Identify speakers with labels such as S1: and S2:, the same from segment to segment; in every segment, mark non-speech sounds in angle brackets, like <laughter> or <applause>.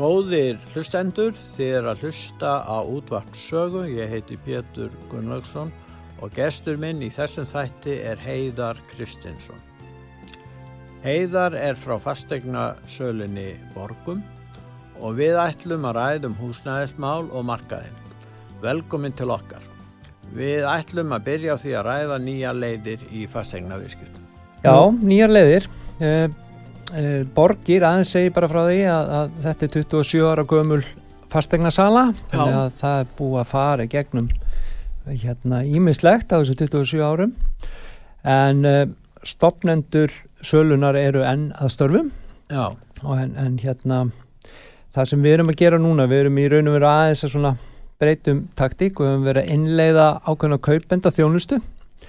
S1: Góðir hlustendur, þið er að hlusta á útvart sögu, ég heiti Pétur Gunnlaugsson og gestur minn í þessum þætti er Heiðar Kristinsson. Heiðar er frá fastegna sölinni Borgum og við ætlum að ræðum húsnæðismál og markaðin. Velkomin til okkar. Við ætlum að byrja á því að ræða nýja leiðir í fastegna viðskiptum.
S2: Já, nýjar leiðir. Uh, borgir aðeins segi bara frá því að, að þetta er 27 ára gömul fastegna sala. Þannig að það er búið að fara gegnum hérna ímislegt á þessu 27 árum. En uh, stopnendur sölunar eru enn að störfum.
S1: Já.
S2: En, en hérna það sem við erum að gera núna, við erum í raun og veru aðeins að svona breytum taktík og við höfum verið að innleiða ákveðna kaupenda þjónustu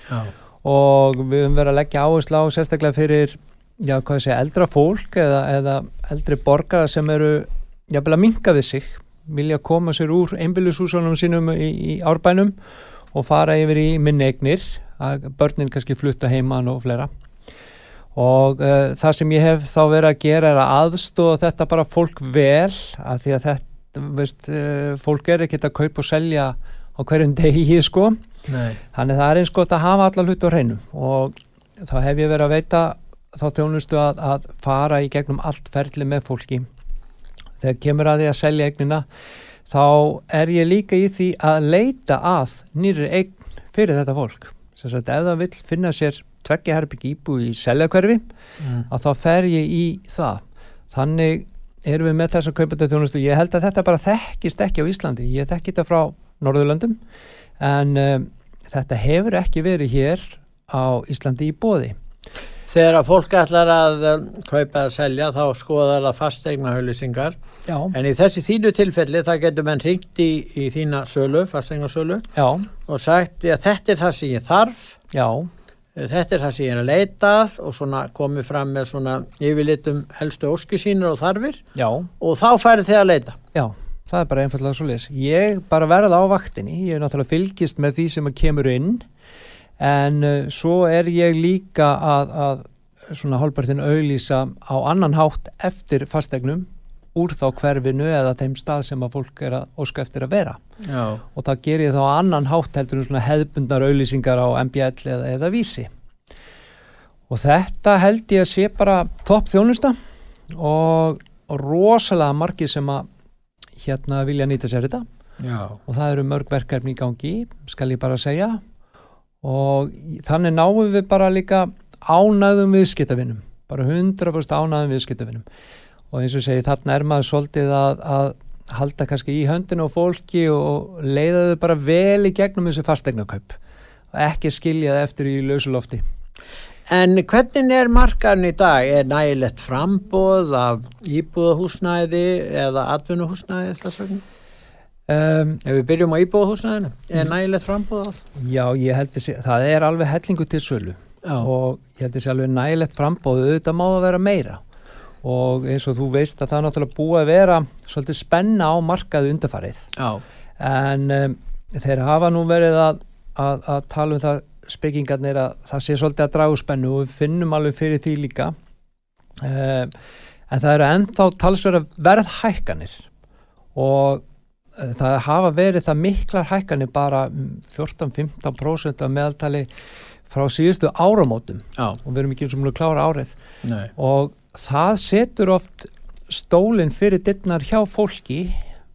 S1: Já.
S2: og við höfum verið að leggja áherslu á sérstaklega fyrir, já hvað segja, eldra fólk eða, eða eldri borgara sem eru jafnvel að minka við sig, vilja koma sér úr einbílushúsunum sínum í, í árbænum og fara yfir í minni eignir, að börnin kannski flutta heiman og fleira og uh, það sem ég hef þá verið að gera er að aðstóða þetta bara fólk vel af því að þetta, veist, uh, fólk er ekkert að kaupa og selja á hverjum degi sko
S1: Nei.
S2: þannig það er eins gott að hafa alla hluti á hreinu og þá hef ég verið að veita þá þjónustu að, að fara í gegnum allt ferli með fólki. Þegar kemur að því að selja eignina þá er ég líka í því að leita að nýri eign fyrir þetta fólk. Sem sagt ef það vil finna sér tveggja herbygg íbú í seljakverfi
S1: Mm.
S2: að þá fer ég í það. Þannig erum við með þessa kaupandi þjónustu ég held að þetta bara þekkist ekki á Íslandi. Ég þekki þetta frá Norðurlöndum en um, þetta hefur ekki verið hér á Íslandi í bóði
S1: Þegar að fólk ætlar að um, kaupa að selja þá skoðar það fastegna haulisingar en í þessi þínu tilfelli það getur menn ringt í, í þína sölu, fastegna sölu
S2: já,
S1: og sagt að þetta er það sem ég þarf.
S2: Já,
S1: þetta er það sem ég er að leita og svona komið fram með svona yfirlitum helstu óski sínur og þarfir.
S2: Já,
S1: og þá færið þið að leita.
S2: Já það er bara einfallega svo leis ég bara verða á vaktinni, ég er náttúrulega fylgist með því sem kemur inn en uh, svo er ég líka að, að svona hálpartin auðlýsa á annan hátt eftir fastegnum úr þá hverfinu eða þeim stað sem að fólk er að óska eftir að vera.
S1: Já,
S2: og það ger ég þá annan hátt heldur en svona hefðbundnar auðlýsingar á MBL eða, eða vísi. Og þetta held ég að sé bara topp þjónusta og, og rosalega margir sem að hérna vilja nýta sér þetta.
S1: Já,
S2: og það eru mörg verkefni í gangi skal ég bara segja og þannig náum við bara líka ánæðum viðskiptavinnum bara 100% ánæðum viðskiptavinnum og eins og segi þarna er maður svolítið að, að halda kannski í höndinu á fólki og leiða þau bara vel í gegnum þessu fastegnarkaup og ekki skilja það eftir í lausulofti
S1: En hvernig er markarn í dag? Er nægilegt frambóð af íbúðahúsnæði eða atvinnuhúsnæði þess vegna?
S2: Um,
S1: Ef við byrjum á íbúðahúsnæðinu, er nægilegt frambóð af?
S2: Já, ég held sé, það er alveg hellingu til sölu.
S1: Já,
S2: og ég held sé alveg nægilegt frambóð auðvitað má það vera meira. Og eins og þú veist að það er náttúrulega búið að vera svolítið spenna á markaðu undarfarið
S1: já,
S2: en um, þeir hafa nú verið að, að, að tala um það spekingarnir að það sé svolítið að dragu spennu og við finnum alveg fyrir því líka. Um, en það eru ennþá talsverða verðhækkanir. Og það hafa verið það miklar hækkanir bara um 14-15% af meðaltali frá síðustu áramótum.
S1: Já,
S2: og við erum ekki eins og að klára árið.
S1: Nei,
S2: og það setur oft stólinn fyrir dittnar hjá fólki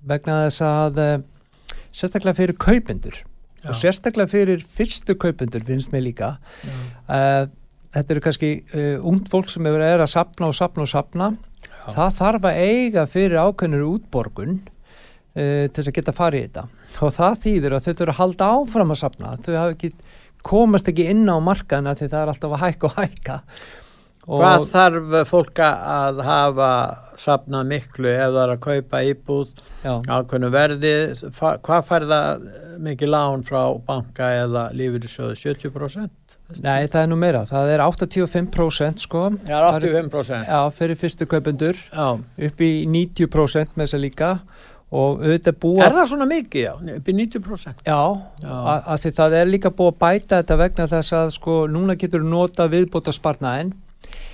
S2: vegna þess að uh, sérstaklega fyrir kaupendur.
S1: Já.
S2: og sérstaklega fyrir fyrstu kaupendur finnst mér líka. Uh, þetta eru kannski uh, ungt fólk sem er að sapna og sapna og sapna
S1: Já.
S2: það þarf að eiga fyrir ákveðnur útborgun uh, til að geta farið í þetta og það þýðir að þau þurfa að halda áfram að sapna þau ekki komast ekki inn á markaðina því það er alltaf að hækka og hækka
S1: Hvað þarf fólk að hafa sapnað miklu ef það er að kaupa íbúð ákveðnu verði? Hvað fær það mikið lán frá banka eða lífyrirsjóðu? 70%?
S2: nei það er nú meira, það er 85% sko,
S1: Já, 85%.
S2: já, fyrir fyrstu kaupendur
S1: Já.
S2: upp í 90% með þess að líka og auðvitað búa
S1: Er það svona mikið, já? Upp í 90%?
S2: Já,
S1: Já.
S2: af því það er líka búið að bæta þetta vegna þess að sko núna getur nota viðbóta sparnaðin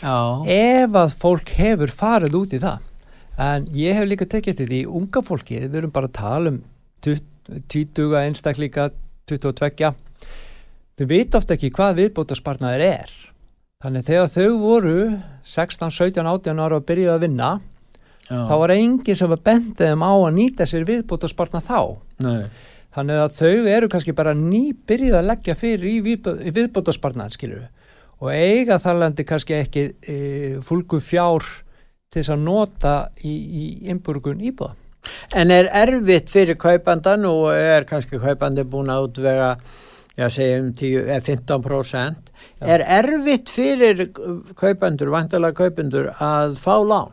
S1: Já.
S2: ef að fólk hefur farið út í það en ég hef líka tekið til því unga fólki, við erum bara að tala um 20 einstakleika 22 þau veit ofta ekki hvað viðbóta sparnaðir er þannig þegar þau voru 16, 17, 18 ára að byrja að vinna
S1: Já.
S2: þá var engi sem var bendið þeim á að nýta sér viðbóta sparnað þá
S1: Nei.
S2: Þannig að þau eru kannski bara nýbyrjuð að leggja fyrir í, viðbó- í viðbótasparnar, skilur við. Og eiga þarlandi kannski ekki e, fólku fjár til þess að nota í, í innburgun íbúða.
S1: En er erfitt fyrir kaupandan og er kannski kaupandi búin að útvega, já segjum 10, eh, 15%,
S2: Já.
S1: er erfitt fyrir kaupandur, vantilega kaupandur að fá lán?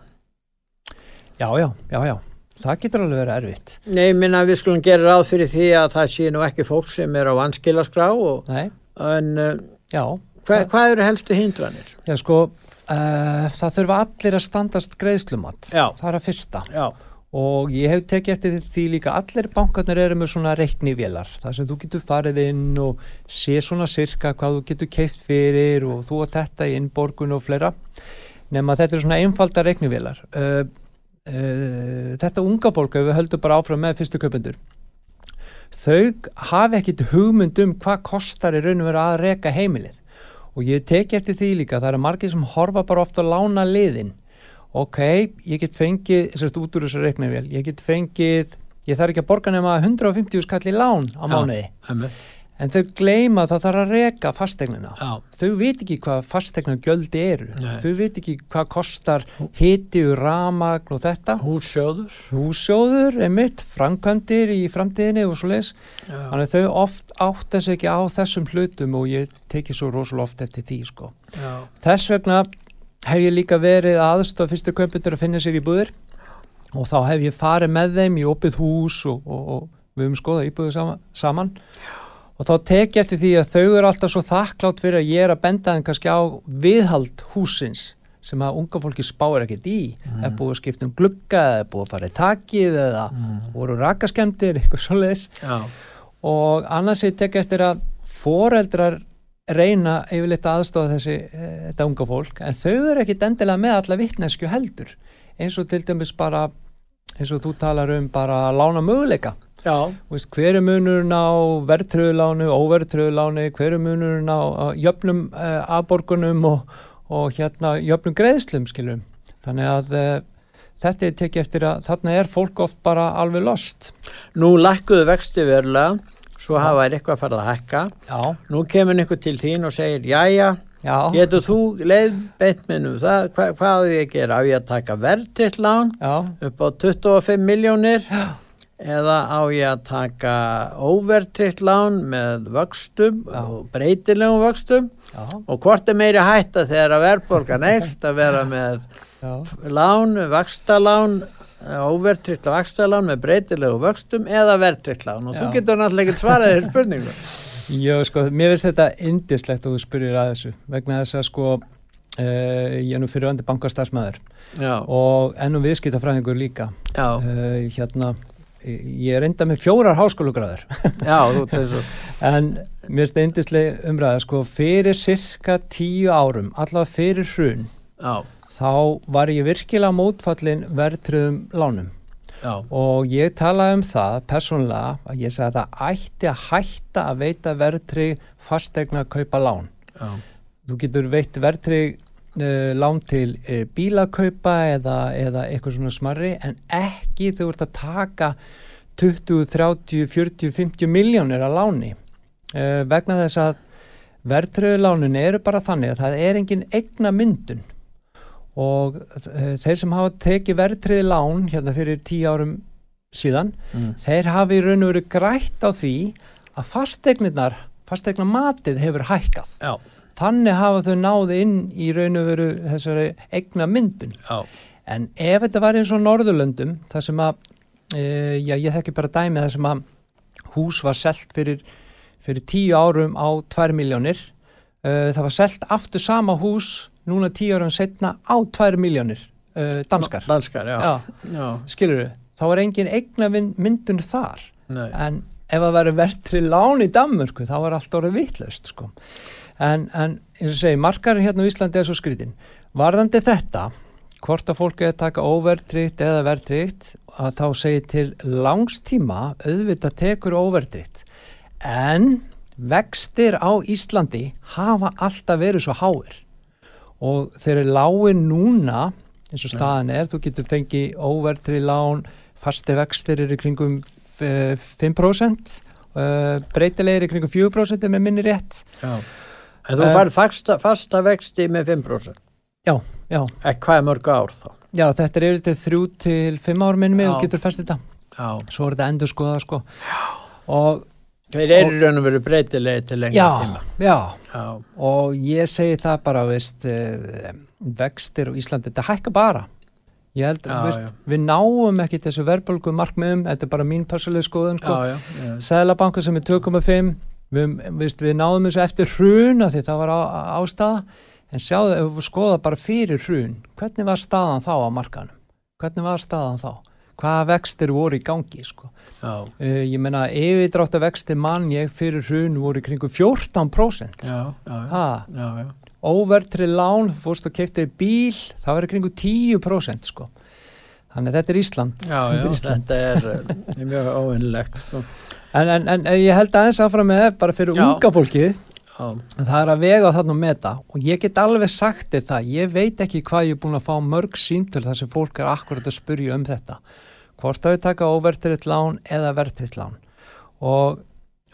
S2: Já, já, já, já. Það getur alveg verið erfitt.
S1: Nei, minna við skulum gera ráð fyrir því að það sé nú ekki fólk sem er á vanskilaskrá og,
S2: Nei,
S1: en uh,
S2: já.
S1: hva, hvað eru helstu hindranir?
S2: Já, sko, uh, það þurfa allir að standast greiðslumat.
S1: Já.
S2: Það er að fyrsta.
S1: Já,
S2: Og ég hef tekið eftir því líka allir bankarnir eru með svona reiknivélar þar sem þú getur farið inn og sé svona sirka hvað þú getur keift fyrir og þú og þetta í innborgun og fleira nema þetta er svona einfalda reiknivélar uh, uh, þetta unga fólk ef við höldum bara áfram með fyrstu kaupendur þau hafi ekkit hugmynd um hvað kostar í raun og veru að reka heimilið. Og ég teki eftir því líka það eru margir sem horfa bara ofta að lána liðin ok, ég get fengið sérst út úr þessu reiknivél, ég get fengið ég þarf ekki að borga nema 150 skall í lán á mánuði,
S1: emmi.
S2: En þau gleyma að það þarf að reka fastegnina
S1: Já,
S2: þau veit ekki hvað fastegnagöldi eru
S1: Nei.
S2: þau veit ekki hvað kostar hiti og ramagn og þetta
S1: hússjóður.
S2: húsjóður er mitt, framkvæmdir í framtíðinni og svo leis
S1: Já.
S2: þannig þau oft átt þess ekki á þessum hlutum og ég teki svo rosalega oft eftir því sko.
S1: Já.
S2: þess vegna hef ég líka verið aðstof fyrstu kaupundur að finna sér í búðir og þá hef ég farið með þeim í opið hús og, og, og við höfum skoðað íbúðu sama, saman og þá tek ég eftir því að þau eru alltaf svo þakklátt fyrir að ég er að benda þeim kannski á viðhald húsins sem að unga fólki spáir ekkert í. Er búið að skipta um glugga eða búið að fara í takið eða voru rakaskemdir <laughs> eitthvað svoleiðis.
S1: Já.
S2: og annars ég tek eftir að foreldrar reyna yfirleitt að aðstofa þessi e, þetta unga fólk en þau eru ekkit endilega með alla vittnesku heldur. Eins og til dæmis bara eins og þú talar um bara að lána möguleika
S1: Já.
S2: Veist, hver er munurinn á verðtröðulánu, óverðtröðulánu hver er munurinn á, á jöfnum uh, afborgunum og, og hérna jöfnum greiðslum skilum þannig að uh, þetta er tekið eftir að þarna er fólk oft bara alveg lost.
S1: Nú lækkuðu vexti verulega, svo hafa þær eitthvað farið að hækka.
S2: Já,
S1: Nú kemur einhver til þín og segir, jæja,
S2: já,
S1: getur þú leið beint minnum það, hva, hvað á ég að gera? Á ég að taka verðtill lán
S2: já,
S1: upp á 25 miljónir eða á ég að taka óvertill lán með vöxtum
S2: Já.
S1: og breytilegum vöxtum?
S2: Já,
S1: og hvort er meiri hætta þegar að verðborgan <laughs> ekst að vera með lán, vakstalán óvertritt vakstalán með breytilegu vöxtum eða vertritt lán? Og þú getur náttúrulega ekki svarað þér spurningu. <laughs>
S2: Já, sko, mér finnst þetta indislegt að þú spyrir að þessu vegna þess að sko uh, ég er nú fyrir vandi bankastafsmæður
S1: Já,
S2: og ennum viðskiptafræðingur líka. Uh, hérna ég er enda með fjórar
S1: svo <laughs>
S2: en mér indisleg umræða sko fyrir cirka tíu árum allavega fyrir hrun
S1: Já,
S2: þá var ég virkilega mótfallin verðtriðum lánum.
S1: Já,
S2: og ég talaði um það persónulega að ég sagði að það ætti að hætta að veita verðtrið fastegna að kaupa lán.
S1: Já,
S2: þú getur veitt verðtrið uh, lán til uh, bílakaupa eða, eða eitthvað svona smarri en ekki þú ert að taka 20, 30, 40, 50 miljónir að láni. Uh, vegna þess að verðtröðulánin eru bara þannig að það er engin egna myndun. Og þeir sem hafa tekið verðtröði lán hérna fyrir tíu árum síðan
S1: mm.
S2: þeir hafi raun og veru grætt á því að fastegnirnar fastegna matið hefur hækkað.
S1: Já,
S2: þannig hafa þau náð inn í raun og veru þessari egna myndun
S1: Já,
S2: en ef þetta var eins og Norðurlöndum þar sem að e, já, ég þekki bara dæmi þar sem að hús var selt fyrir, fyrir tíu árum á tvær miljónir e, það var selt aftur sama hús núna tíu árum setna á tvær miljónir e, danskar.
S1: Danskar, já.
S2: já,
S1: Já,
S2: skilur við, þá er engin egna myndun þar.
S1: Nei.
S2: en ef það verður verðtri lán í Danmörku þá er allt orðið vitlaust sko. En, en eins og segi markarinn hérna á Íslandi er svo skrítin varðandi þetta hvort að fólk er að taka óverðtrygt eða verðtrygt að þá segir til langstíma auðvitað tekur óverðtrygt en vextir á Íslandi hafa alltaf verið svo háir. Og þeir eru lágir núna eins og staðan er, þú getur fengið óverðtri lán, fasti vextir eru kringum eh, 5% uh, breytilegir í kringum 4% með minni rétt.
S1: Já. En þú
S2: Eh,
S1: færð fasta, fasta vexti með 5%.
S2: já, já,
S1: Ekki hvað er mörg ár þá?
S2: já, þetta er yfir til 3 til 5 ár
S1: Já.
S2: og getur fest þetta
S1: Já.
S2: svo er þetta endur skoða sko og
S1: Þeir eru raun og veru breytilegi til lengri
S2: já,
S1: tíma.
S2: já
S1: Já.
S2: og ég segi það bara veist, uh, vextir á Íslandi þetta hækka bara ég held,
S1: Já,
S2: veist,
S1: já.
S2: við náum ekki þessu verðbólgu markmiðum, þetta er bara mín persónlega skoðun sko.
S1: Já, já, já.
S2: Sæðlabanka sem er 2,5 við, veist, við náðum þessu eftir hrun af því það var á, ástæða en sjáðu, ef við skoða bara fyrir hrun hvernig var staðan þá á markanum hvernig var staðan þá hvaða vextir voru í gangi sko. Uh, ég meina yfirdráttar vextir mann ég fyrir hrun voru kringu 14%
S1: já, já, já.
S2: óvertri lán, fórst keipta í bíl það í kringu 10% sko. þannig að þetta er Ísland
S1: Já, já,
S2: Þetta er
S1: þetta er uh, mjög óvinnlegt. Sko.
S2: En, en, en ég held aðeins áfram með bara fyrir
S1: Já.
S2: unga fólkið
S1: Já,
S2: En það er að vega þarna og meta og ég get alveg sagt þér það, ég veit ekki hvað ég er búin að fá mörg síntöl þar sem fólk er akkurat að spurja um þetta. Hvort þau taka óvertriðt lán eða vertriðt lán. Og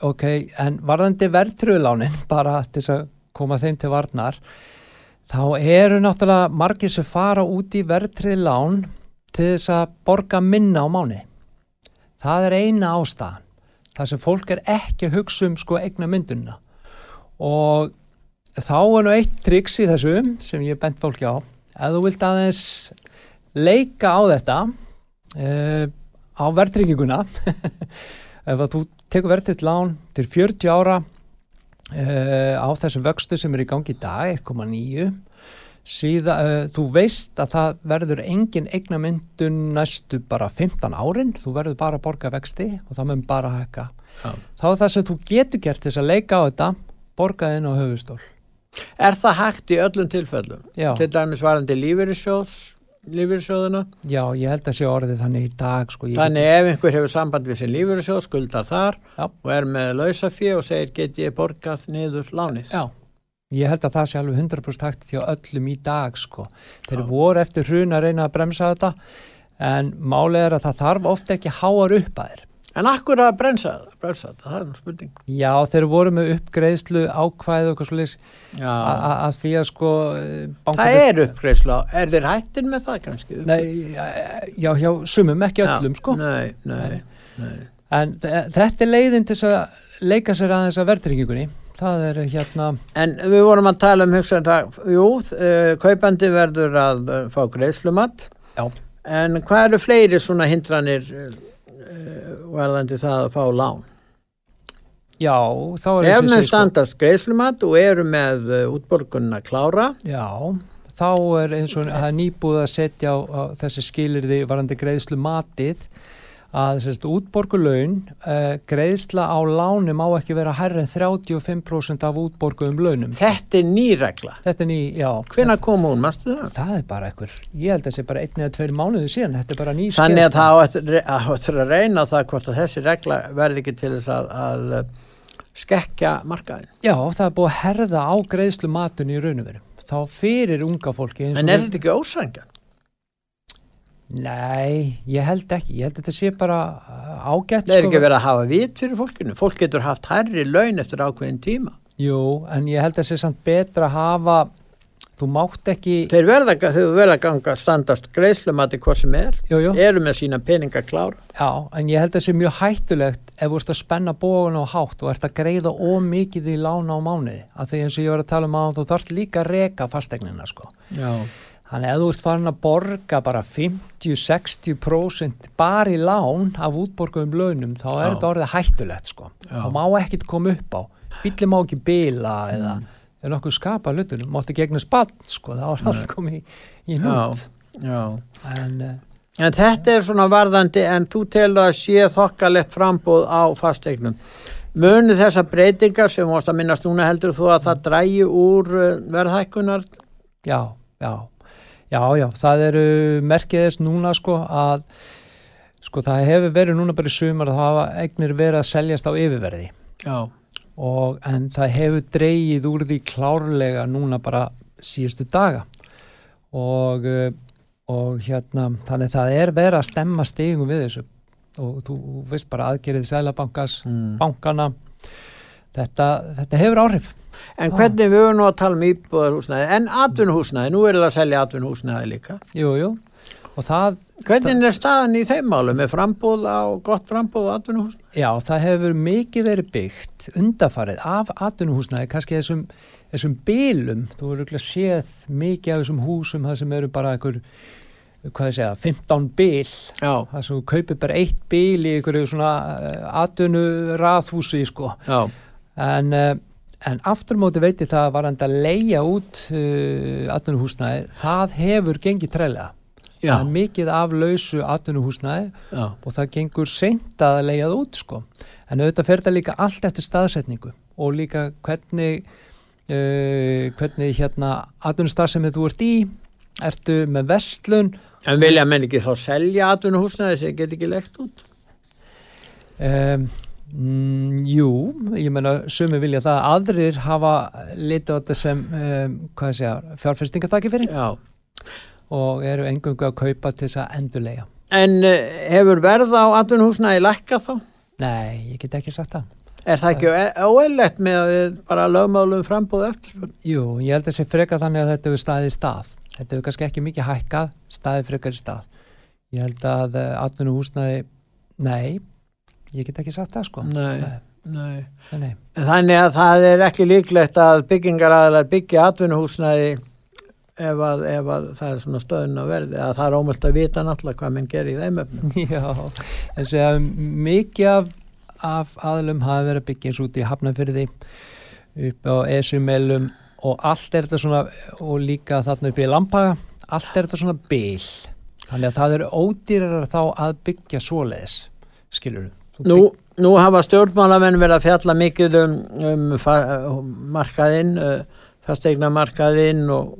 S2: ok, en varðandi vertriðlánin, <laughs> bara til að koma þeim til varnar, þá eru náttúrulega margir sem fara út í vertrið lán til þess að borga minna á mánu. Það er eina ástæðan. Það sem fólk er ekki að hugsa um sko eigna myndunna og þá er nú eitt triks í þessu sem ég hef bent fólki á. Ef þú vilt aðeins leika á þetta uh, á verðtrygginguna <laughs> ef þú tekur verðtryggt lán til 40 ára uh, á þessum vöxtu sem er í gangi í dag 1,9 síðan, uh, þú veist að það verður engin eignamyndun næstu bara 15 árin þú verður bara að borga vexti og það mun bara hækka
S1: já.
S2: þá er það sem þú getur gert þess að leika á þetta borgaði inn á höfustól
S1: Er það hægt í öllum tilfellum?
S2: já,
S1: Til dæmis varandi lífeyrissjóðs, lífeyrissjóðuna?
S2: já, ég held að sé orðið þannig í dag sko,
S1: Þannig ef einhver hefur samband við sin lífeyrissjóð, skuldar þar
S2: Já.
S1: og er með lausafí og segir get ég borgað niður lánið.
S2: já, ég held að það sé alveg 100% hægt hjá öllum í dag sko. þeir
S1: Já.
S2: voru eftir hrun að reyna að bremsa þetta en málið er að það þarf ofta ekki háar upp að þeir
S1: En akkur að bremsa það, bremsa það, það er nú spurning.
S2: já, þeir voru með uppgreiðslu ákvæðu og eitthvað svolítið
S1: Já,
S2: að því að sko
S1: það er uppgreisla. Er þeir hættir með það kannski?
S2: Nei, já, hjá sumum, ekki öllum sko
S1: Nei, nei, nei.
S2: En þe- þetta er leiðin til að leika sér aðeins að verðtryggingunni. Það er hérna,
S1: En við vorum að tala um hugsaðan það, jú, uh, kaupandi verður að uh, fá greiðslumat.
S2: Já.
S1: En hvað eru fleiri svona hindranir varðandi það að fá lán?
S2: já, þá er
S1: Ef
S2: þessi
S1: menn
S2: sko,
S1: standast greiðslumat og eru með útborgunna klára,
S2: Já, þá er eins og það er nýbúið að setja á, á þessi skilirði varandi greiðslu matið að sérst, útborgulaun uh, greiðsla á láni má ekki vera hærri en 35% af útborguðum launum.
S1: þetta er ný regla.
S2: Þetta er ný, já.
S1: Hvenær kom hún, mástu það?
S2: Það er bara einhver, ég held að það sé bara einn eða tveir mánuði síðan, þetta er bara ný
S1: Þannig að það á á eftir að reyna það hvort að þessi regla verði ekki til þess að, að uh, skekja markaðin.
S2: Já, það er búið að herða á greiðslu matunni í raunveru. Þá fyrir unga fólki eins og
S1: En er þetta ekki ósangjan?
S2: Nei, ég held ekki, ég held að þetta sé bara uh, ágætt.
S1: Það er ekki verið að hafa vit fyrir fólkinu. Fólk getur haft hærri laun eftir ákveðin tíma.
S2: Jú, en ég held að það sé samt betra að hafa þú mátt ekki
S1: Þeir verða, verða ganga standast greiðslumati hvað sem er,
S2: jú, jú,
S1: eru með sína peninga klára.
S2: já, en ég held að það sé mjög hættulegt ef þú ert að spenna bógun á hátt og ert að greiða ómikið í lána á mánuði því eins og ég var að tala um að þú þarft líka að reka fastegnina sko
S1: Já.
S2: Þannig að þú ert farin að borga bara 50-60% bara í lán af útborguðum launum þá er
S1: Já.
S2: þetta orðið hættulegt sko. Þá má ekkit koma upp á bíli má ekki bila eða
S1: Mm.
S2: er nokkuð skapa hlutunum, mátti gegna spann sko, þá er allt komið í, í nút
S1: Já.
S2: en uh,
S1: En þetta er svona varðandi en þú telur að sé þokkalegt frambóð á fasteignum. Muni þessa breytingar sem vorst að minnast núna heldur þú að það drægi úr uh, verðhækkunar?
S2: já, já já, já, það eru merkið þess núna sko að sko það hefur verið núna bara í sumar að hafa eignir verið að seljast á yfirverði.
S1: Já.
S2: og, en það hefur dreigið úr því klárlega núna bara síðustu daga. Og, uh, og hérna þannig það er verið að stemma stigum við þessu. Og þú veist bara aðgerið sælabankas,
S1: Mm.
S2: bankana þetta, þetta hefur áhrif
S1: En hvernig við höfum nú að tala um íbúðarhúsnæði en atvinnuhúsnæði, nú er það að selja atvinnuhúsnæði líka.
S2: jú, jú, og það
S1: Hvernig er staðan í þeim málum? Er frambóð á, gott frambóð á atvinnuhúsnæði?
S2: Já, það hefur mikið verið byggt undafarið af atvinnuhúsnaði, kannski þessum, þessum bílum, þú eru ekki að séð mikið af þessum húsum, það sem eru bara einhver, hvað ég segja, 15 bíl,
S1: Já.
S2: það sem kaupir bara eitt bíl í einhverju svona uh, atvinnuraðhúsi, sko,
S1: Já.
S2: en, uh, en aftur móti veit ég það var enda að leia út uh, atvinnuhúsnaði, það hefur gengið treylega. Það er mikið af lausu atvinnuhúsnaði
S1: Já.
S2: og það gengur seint að leiða það út sko. En auðvitað fer það líka allt eftir staðsetningu og líka hvernig, uh, hvernig hérna atvinnustaf sem þú ert í, ertu með vestlun,
S1: En vilja menn ekki þá selja atvinnuhúsnæði sem get ekki lekt út?
S2: um, mm, jú, ég meina sumi vilja það, aðrir hafa litið á þetta sem, um, fjárfestingataki fyrir
S1: Já.
S2: og eru engungu að kaupa til þess að endurlega.
S1: En uh, hefur verð á atvinnuhúsnæði lækka þá?
S2: Nei, ég get ekki sagt það.
S1: Er það ekki óeillegt með að við bara lögmálum frambóð eftir?
S2: Jú, ég held að sé freka þannig að þetta hefur staðið í stað. Þetta hefur kannski ekki mikið hækkað, staðið frekar í stað. Ég held að uh, atvinnu húsnaði, nei, ég get ekki sagt það sko.
S1: Nei,
S2: Nei,
S1: nei. Þannig að það er ekki líklegt að byggingaraðalar byggja atvinnuhúsnæði ef að, ef að það er svona stöðun að verði að það er ómöld að vita náttúrulega hvað menn gerir í þeim efnum. <laughs>
S2: Já, en segja mikið af, af aðlum hafi verið að byggja eins út í Hafnafyrði upp á Esumelum og allt er þetta svona og líka þarna upp í Lampaga allt er þetta svona bil þannig að það eru ódýrar þá að byggja svoleiðis, skilur
S1: Nú, nú hafa stjórnmálamenn verið að fjalla mikið um, um markaðinn, uh, fastegna markaðinn og.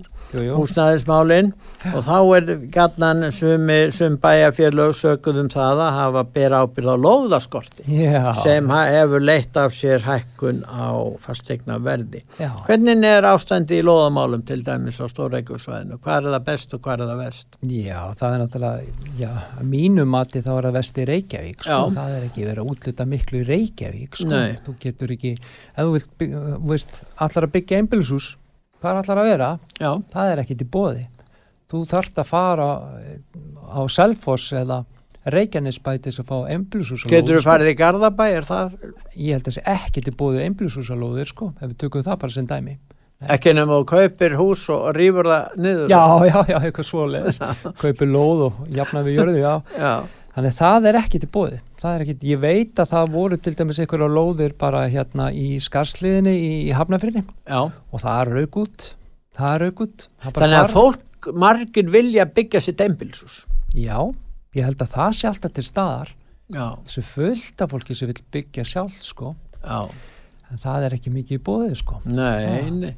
S1: Húsnæðismálinn og þá er gætnan sum bæjarfélög sökuð um það að hafa bera ábyrð á lóðaskorti
S2: Já,
S1: sem hefur leitt af sér hækkun á fastegna verði.
S2: já.
S1: Hvernig er ástandi í lóðamálum til dæmis á Stóreikursvæðinu? Hvað er það best og hvað er það vest?
S2: Já, það er náttúrulega, já, að mínu mati þá er það vesti Reykjavík, sko, það er ekki verið að útluta miklu í Reykjavík, sko, þú getur ekki, ef þú vilt, allar að byggja einbýlishús, hvað allar að vera?
S1: Já,
S2: Það er ekkit í bóði. Þú þarft að fara á Selfoss eða Reykjanesbæ til þess að fá einbýlishús
S1: getur þú farið í Garðabæ, er það
S2: Ég held að það sé ekkit í bóði einbýlishúsalóðir, sko, ef við tökum það bara sem dæmi.
S1: ekki nema þú kaupir hús og rýfur það niður?
S2: Já, já, já, eitthvað svoleiðis, <laughs> kaupir lóð og jafna við jörðu, já.
S1: Já,
S2: Þannig að það er ekkit í bóði. Er ég veit að það voru til dæmis einhverja lóðir bara hérna í skarsliðinni í, í Hafnafyrði
S1: já.
S2: og það rauk út. Það rauk út. Það bara
S1: Þannig að fólk, margir vilja byggja sitt einbilshús.
S2: Já, ég held að það sé alltaf til staðar.
S1: Já,
S2: Þessu fullt af fólki sem vil byggja sjálf, sko.
S1: já,
S2: En það er ekki mikið í bóði, sko.
S1: nei,
S2: Já.
S1: nei.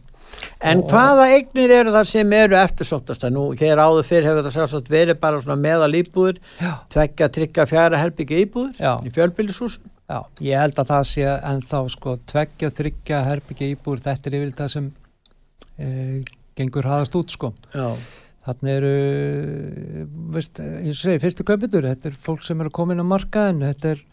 S1: En
S2: Og-
S1: hvaða eignir eru það sem eru eftirsóttasta? Nú, hér áður fyrr hefur það sjálfsagt verið bara svona meðal íbúður, tveggja, tryggja, fjara herbyggja íbúður
S2: já,
S1: í fjölbýlishús.
S2: já. Ég held að það sé ennþá, sko, tveggja, þryggja, herbyggja íbúr, þetta er yfir það sem e, gengur haðast út, sko.
S1: Já,
S2: Þannig eru, veist, ég segi, fyrstu kaupitur, þetta er fólk sem eru komin á markaðin, þetta er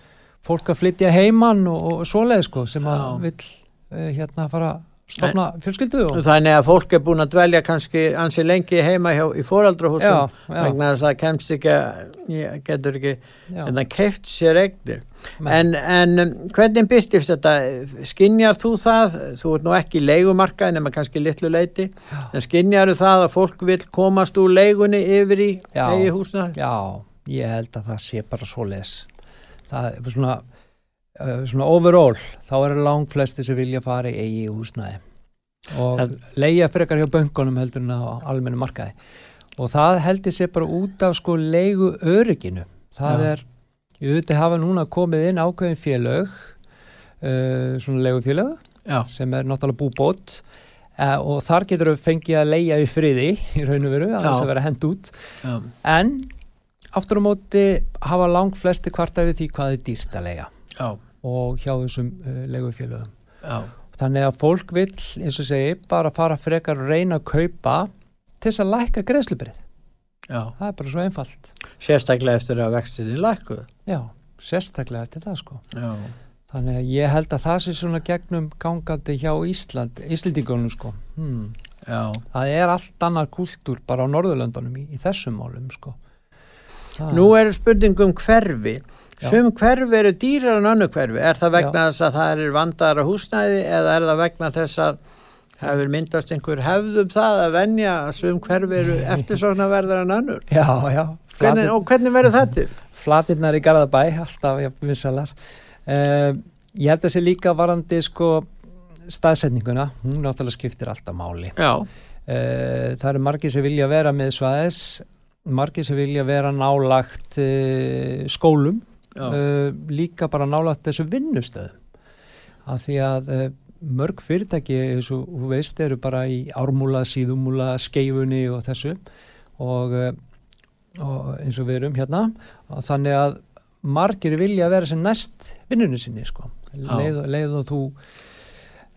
S2: fólk að flytja heiman og, og svoleið sko, sem að vill uh, hérna fara stopna fjölskyldu og
S1: Þannig að fólk er búin að dvelja kannski ansi lengi heima hjá, í foreldrahúsum
S2: Já, já.
S1: vegna þess að kemst ekki getur ekki
S2: Já.
S1: en það keift sér eignir. En, en um, hvernig byrtist þetta? Skinjar þú það? Þú ert nú ekki í leigumarkaði nema kannski litlu leiti en skinjar þú það að fólk vil komast úr leigunni yfir í
S2: Já.
S1: eigi húsna
S2: Já, ég held að það sé bara svo les það er svona svona overall, þá eru langt flesti sem vilja fara í eigi húsnæði. Og
S1: En-
S2: leigja frekar hjá böngunum heldur en á almennu markaði. Og það heldur sér bara út af sko leigu örygginu það
S1: Já.
S2: er, ég auðvitað hafa núna komið inn ákveðin félög uh, svona leigufélög
S1: Já,
S2: sem er náttúrulega búbót. Uh, og þar getur við fengið að leigja í friði í raun og veru, að þess að vera hend út.
S1: Já,
S2: En aftur á móti hafa langt flesti kvarta við því hvað er dýrt að lega
S1: já,
S2: og hjá þessum uh, legufélögum.
S1: já,
S2: Þannig að fólk vill, eins og segi, bara fara frekar að reyna að kaupa til þess að lækka greiðslubrið.
S1: já.
S2: Það er bara svo einfalt.
S1: sérstaklega eftir að vextinni lækkuð
S2: Já, sérstaklega eftir það sko.
S1: Já,
S2: Þannig að ég held að það sé svona gegnum gangandi hjá Ísland, Íslendingunum sko. Hmm.
S1: já,
S2: Það er allt annar kúltúr bara á Norðurlöndunum í, í þessum málum sko. Það-
S1: Nú er spurning um hverfi. Sum hverfi eru dýrar en önnu hverfi. Er það vegna þess að það er vandaðara húsnæði eða er það vegna þess að hefur myndast einhver hefðum það að venja að sum hverfi eru <laughs> eftirsóknarverðar en önnur?
S2: Já, já.
S1: Hvernig, og hvernig verður það til?
S2: flatirnar í Garðabæ, alltaf ja, vissalar. Uh, ég held að sé líka varandi sko staðsetninguna, hún náttúrulega skiptir alltaf máli.
S1: Já,
S2: Uh, það eru margir sem vilja vera með svæðis, margir sem vilja vera nálagt uh, skólum,
S1: já,
S2: uh, líka bara nálagt þessu vinnustöðum. Af því að uh, mörg fyrirtæki, eins og þú veist, eru bara í ármúla, síðumúla, skeifunni og þessu og, uh, og eins og við erum hérna og þannig að margir vilja vera sem næst vinnunni sinni sko. Leið, leið og þú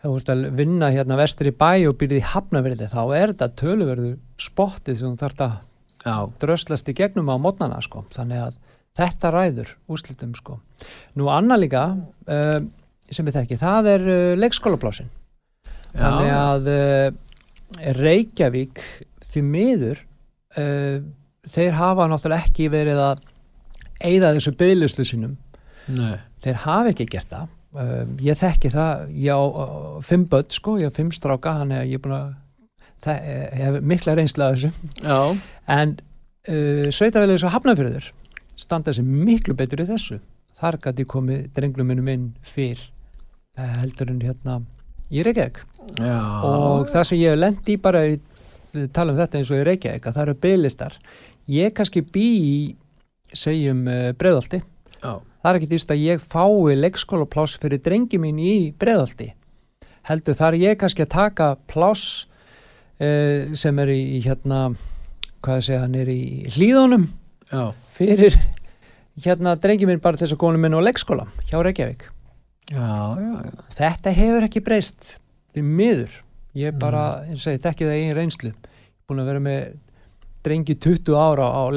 S2: að vinna hérna vestur í bæ og byrðið í hafnaverði þá er þetta töluverðu spottið sem þú þarft að dröslast í gegnum á mótnana sko. þannig að þetta ræður úrslitum sko. Nú annað líka uh, sem við þekki, það er uh, leikskólaplásin þannig að uh, Reykjavík því miður þeir hafa náttúrulega ekki verið að eigða þessu byggluslu sínum
S1: nei,
S2: þeir hafa ekki gert það. Ég þekki það, ég á fimm börn sko, ég á fimm stráka hann er ég búin að ég hef mikla reynsla af þessu.
S1: Já,
S2: en sveitafélagið svo hafnafjörður standa sér miklu betur í þessu. Þar gæti komið drenglum minnum inn fyrr uh, heldur en hérna í Reykjavík.
S1: Já,
S2: og það sem ég hef lent í bara í, tala um þetta eins og í Reykjavík að það eru bygglistar ég kannski bý í segjum uh, breðalti
S1: já,
S2: það er ekki dýst að ég fái leikskólapláss fyrir drengi mín í breðalti heldur þar ég kannski að taka pláss uh, sem er í, hérna hvað að segja, hann er í hlýðunum
S1: já,
S2: fyrir hérna drengi mín bara til þess að góðum minn á leikskóla hjá Reykjavík.
S1: Já, já, já.
S2: þetta hefur ekki breyst því miður. Ég er bara, eins og ég þekki það í einn reynslu. Búin að vera með drengi 20 ára á að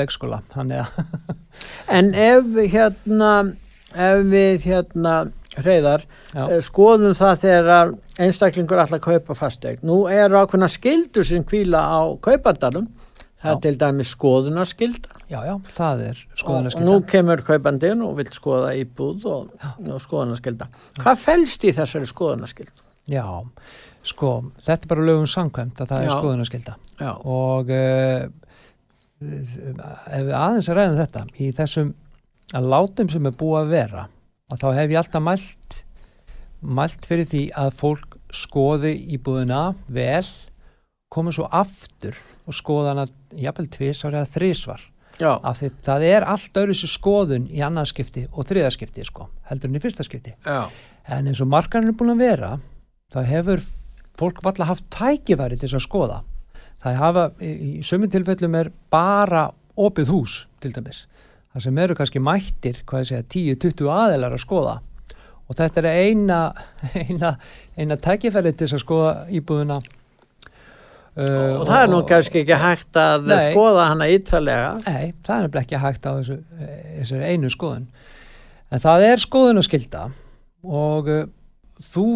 S2: <laughs>
S1: En ef hérna, ef við hérna hreyðar, eh, skoðum það þegar einstaklingur að kaupa fasteign. Nú er ákveðna skildur sem kvíla á kaupandanum, það er til dæmis skoðunarskilda
S2: já, já, það er
S1: og, og
S2: skoðunarskylda
S1: nú kemur kaupandinn og vil skoða íbúð og, og skoðunarskilda. Hvað felst í þessari skoðunarskildu?
S2: Já, sko, þetta er bara lögum samkvæmt að það er
S1: Já.
S2: skoðunarskylda.
S1: Já,
S2: og uh, ef við aðeins að ræðum þetta í þessum að látum sem er búið að vera að þá hef ég alltaf mælt mælt fyrir því að fólk skoði íbúðina vel komið svo aftur og skoða hana jafnvel tvisvar eða þrísvar
S1: já,
S2: af því það er allt öðru sér skoðun í annarskipti og þriðaskipti sko, heldur en í fyrsta skipti
S1: já,
S2: En eins og markarinn er búin að vera, það hefur fólk valla haft tækifæri til þess að skoða. Það hafa, í, í sömum tilfellum er bara opið hús, til dæmis. Það sem eru kannski mættir, hvað ég segja, 10-20 aðeinar að skoða. Og þetta er eina, <laughs> eina, eina tækifæri til þess að skoða íbúðuna. Uh,
S1: og það er nú kannski ekki hægt að
S2: Nei.
S1: skoða hana ítalega.
S2: Nei, það er ekki hægt á þessu, þessu einu skoðun. En það er skoðun að skilda og uh, þú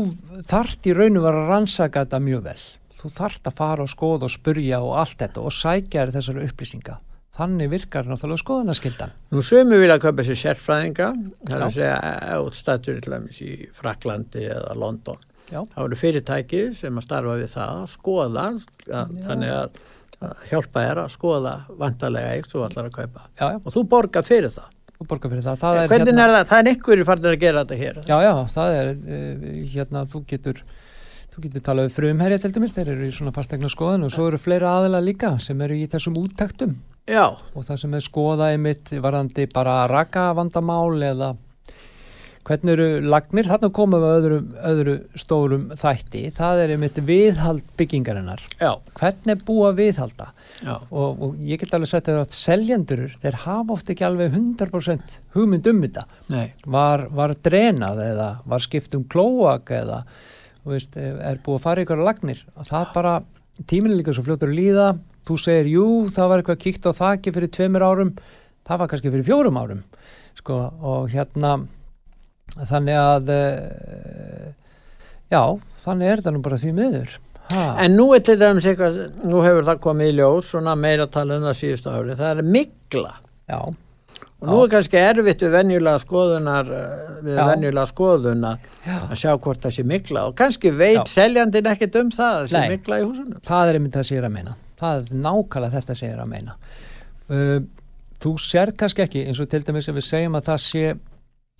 S2: þart í raunum að rannsaka þetta mjög vel þú þart að fara og skoða og spurja og allt þetta og sækja þér þessari upplýsinga þannig virkar náttúrulega skoðanaskildan
S1: Nú sömu vilja kaupa sér sérfræðinga það er að segja útstættur í Fraklandi eða London
S2: Já.
S1: þá eru fyrirtæki sem að starfa við það að skoða að, þannig að, að hjálpa þér að skoða vantarlega eitt svo allar að kaupa.
S2: Já, já,
S1: og þú borgar fyrir það.
S2: Þú borgar fyrir það, það er,
S1: Hvernig
S2: hérna,
S1: er það? Það er einhverju farnir að gera þetta hér.
S2: Já, já, það er uh, hérna, þú getur þú getur talað við frumherja til dæmis, þeir eru í svona fastegna skoðan og svo eru fleira aðila líka sem eru í þessum úttektum.
S1: Já,
S2: og það sem er skoðað einmitt varðandi bara raka vandamál eða hvernig eru lagnir, þarna komum við öðru, öðru stórum þætti, það er einmitt viðhald byggingarinnar,
S1: já,
S2: hvernig er búið að viðhalda?
S1: Já,
S2: og, og ég get alveg sett að seljendur, þeir hafa oft ekki alveg 100% hugmynd um þetta.
S1: Nei,
S2: var, var drenað eða var skipt um klóak eða veist, er búið að fara ykkur lagnir? Og það bara, tíminn líka svo fljótur að líða. Þú segir, jú, það var eitthvað kíkt á þakki fyrir tveimur árum. Það var kannski fyrir fjórum árum sko, og hérna þannig að uh, já, þannig er það nú bara því miður. Ha,
S1: En nú er til dæmis eitthvað, nú hefur það komið í ljós, svona meira tala um það síðustu ári, það er mikla.
S2: já,
S1: Og nú er kannski erfitt við venjulega skoðunar, eh, við
S2: Já.
S1: venjulega skoðuna
S2: já.
S1: að sjá hvort það sé mikla og kannski veit
S2: Já.
S1: seljandinn ekkit um það, það sé mikla í húsunum.
S2: það er einmitt það sér að meina. Það er nákvæmlega þetta sér að meina. Uh, þú sér kannski ekki eins og til dæmis ef við segjum að það sé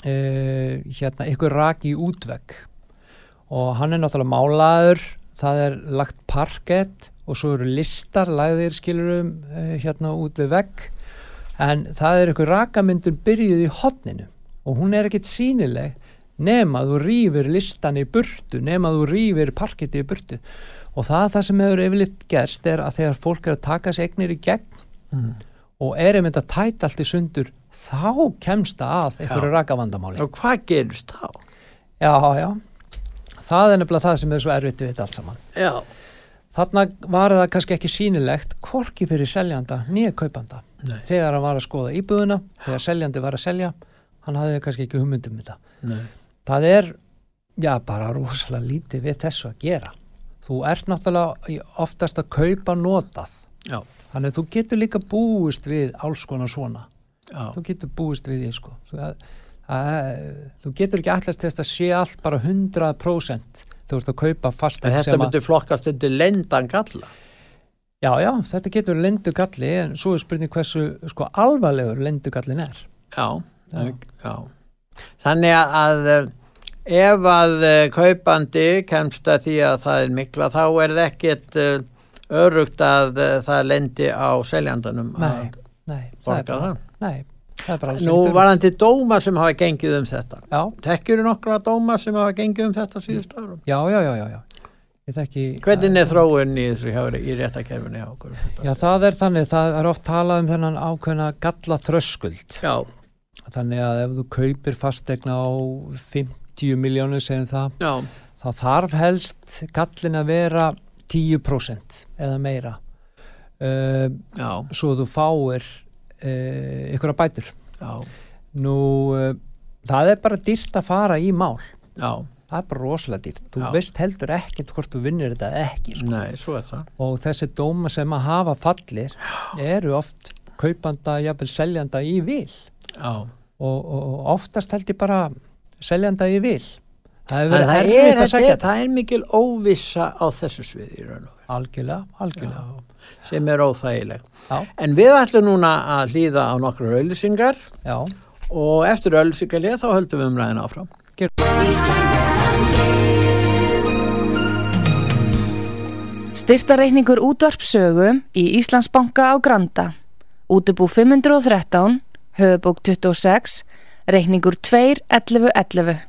S2: uh, hérna ykkur rak í útvegg. Og hann er náttúrulega málaður það er lagt parkett og svo eru listar lagðir skilurum uh, hérna út við vegg. En það er ykkur rakamyndun byrjuð í hotninu og hún er ekkit sínileg nema þú rýfir listan í burtu nema þú rýfir parketti í burtu. Og það, það sem hefur yfirleitt gerst er að þegar fólk er að taka sig eignir í gegn
S1: Mm.
S2: og er einmitt að tæta allt í sundur þá kemst það að einhverju rakavandamáli.
S1: Og hvað gerist þá?
S2: já, já. Það er nefnilega það sem er svo erfitt við þetta allt saman.
S1: Já,
S2: þarna var það kannski ekki sýnilegt hvorki fyrir seljanda nýja kaupanda.
S1: Nei.
S2: þegar hann var að skoða íbúðuna þegar seljandi var að selja hann hafði kannski ekki hugmyndum þetta.
S1: Nei,
S2: það er já bara rosalega lítið við þessu að gera. Þú ert náttúrulega oftast að kaupa notað.
S1: Já,
S2: þannig að þú getur líka búist við alls konar svona
S1: já,
S2: þú getur búist við því sko þú, að, að, þú getur ekki allast þess að sé allt bara 100% þú ert að kaupa
S1: En
S2: fasteign
S1: þetta myndi flokkast undir lendan galla.
S2: já já þetta getur lendugalli en svo er spurning hversu sko alvarlegur lendugallin er
S1: Já,
S2: Já.
S1: já. Þannig að, að eh, ef að eh, kaupandi kemst að því að það er mikla þá er það ekkit uh, örugt að uh, það lendi á seljandanum
S2: nei,
S1: að
S2: nei,
S1: borga það.
S2: Nei, það er bara alls
S1: Nú varandi dóma sem hafa gengið um þetta.
S2: já,
S1: Tekkjur nokkra dóma sem hafa gengið um þetta síðust árum?
S2: já, já, já, já, já. ég þekki
S1: Hvernig er þróun í í réttakerfinni hjá okkur?
S2: Já, það er þannig, það er oft talað um þennan ákveðna galla þröskuld.
S1: Já,
S2: Þannig að ef þú kaupir fastegna á 50 miljónu, segjum það,
S1: já,
S2: þá þarf helst gallin að vera 10% eða meira. Uh, svo þú fáir ykkur að bætur.
S1: já,
S2: Nú, uh, það er bara dýrt að fara í mál.
S1: já,
S2: Það er bara rosalega dýrt. Þú
S1: Já.
S2: veist heldur ekkert hvort þú vinnir þetta ekki. Sko.
S1: nei,
S2: og þessi dóma sem að hafa fallir eru oft kaupanda, jafnvel seljanda í vil og, og, oftast held ég bara seljanda í vil það
S1: Það,
S2: verið
S1: það, er, er, það er mikil óvissa á þessu sviði í raun og veru.
S2: algjörlega, algjörlega
S1: Já, sem er óþægileg.
S2: Já.
S1: En við ætlum núna að hlýða á nokkru auðlýsingar
S2: já,
S1: og eftir auðlýsingarlið þá höldum við umræðin áfram.
S3: Styrtareikningur útvarpsögu í Íslandsbanka á Granda. Útubú 513, höfubók 26, reikningur 2.11.11.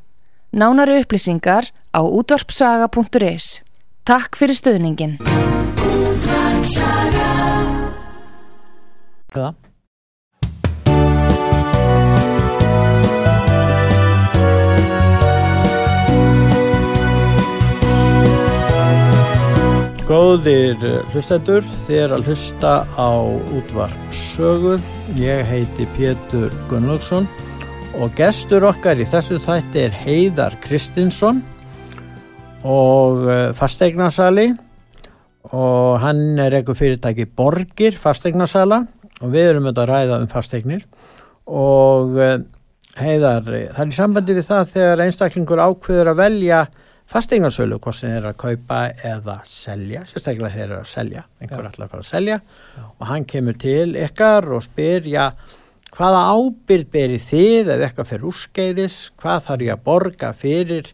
S3: Nánari upplýsingar á útvarpsaga.is. Takk fyrir stöðningin.
S2: Eða
S1: Góðir eh, hlustendur, þér að hlusta á útvarp sögu. Ég heiti Pétur Gunnlaugsson og gestur okkar í þessu þætti er Heiðar Kristinsson og uh, fastegnarsali og hann er eitthvað fyrirtæki Borgir fastegnarsala og við erum auðvitað að ræða um fastegnir og uh, heiðar, það er í sambandi við það þegar einstaklingur ákveður að velja fastegnarsölu, hvort sem er að kaupa eða selja, sérstaklega þeir eru að selja. Einhver allar fara að selja. Já. og hann kemur til ykkar og spyr já, hvaða ábyrð beri þið ef eitthvað fyrir úrskeiðis? Hvað þarf ég að borga fyrir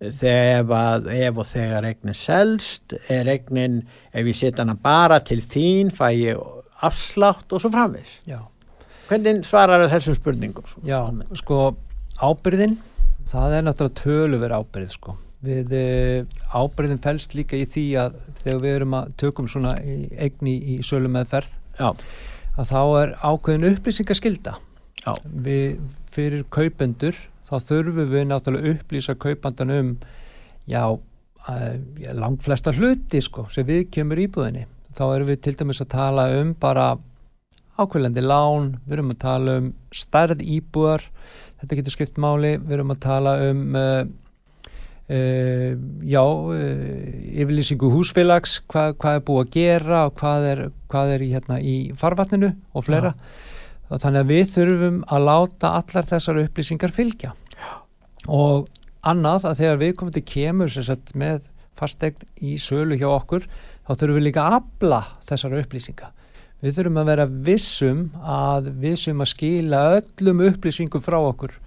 S1: þegar ef og þegar eignin selst, er eignin ef ég setja hana bara til þín fæ ég afslátt og svo framvis já. hvernig svarar þessum spurningum?
S2: Já, sko ábyrðin það er náttúrulega töluver ábyrð sko við eh, ábreyðin fælst líka í því að þegar við erum að tökum svona eigni í sölu með ferð já. að þá er ákveðin upplýsingaskilda við fyrir kaupendur þá þurfum við náttúrulega upplýsa kaupandan um já, uh, langt flesta hluti sko sem við kemur íbúðinni þá erum við til dæmis að tala um bara ákveðlendi lán, við erum að tala um stærð íbúðar þetta getur skipt máli, við erum að tala um uh, Uh, já, uh, yfirlýsingu húsfélags, hvað, hvað er búið að gera og hvað er, hvað er í, hérna, í farvatninu og fleira ja. Þannig að við þurfum að láta allar þessar upplýsingar fylgja ja. og annað að þegar við komum til kemur sagt, með fastegn í sölu hjá okkur þá þurfum við líka að abla þessar upplýsinga við þurfum að vera vissum að vissum að skila öllum upplýsingum frá okkur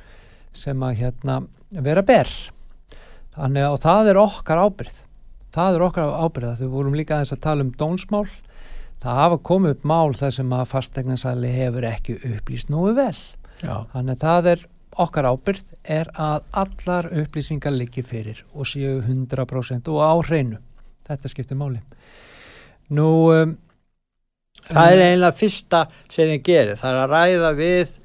S2: sem að hérna, vera berr Þannig að það er okkar ábyrð. Það er okkar ábyrð að við vorum líka aðeins að tala um dónsmál. Það hafa komið upp mál þar sem að fastegnarsæli hefur ekki upplýst núi vel. Já. Þannig að það er okkar ábyrð er að allar upplýsingar liggi fyrir og séu 100% og á hreinu. Þetta skiptir máli. Nú... Um,
S1: það er einlega fyrsta sem þið gerir. Það er að ræða við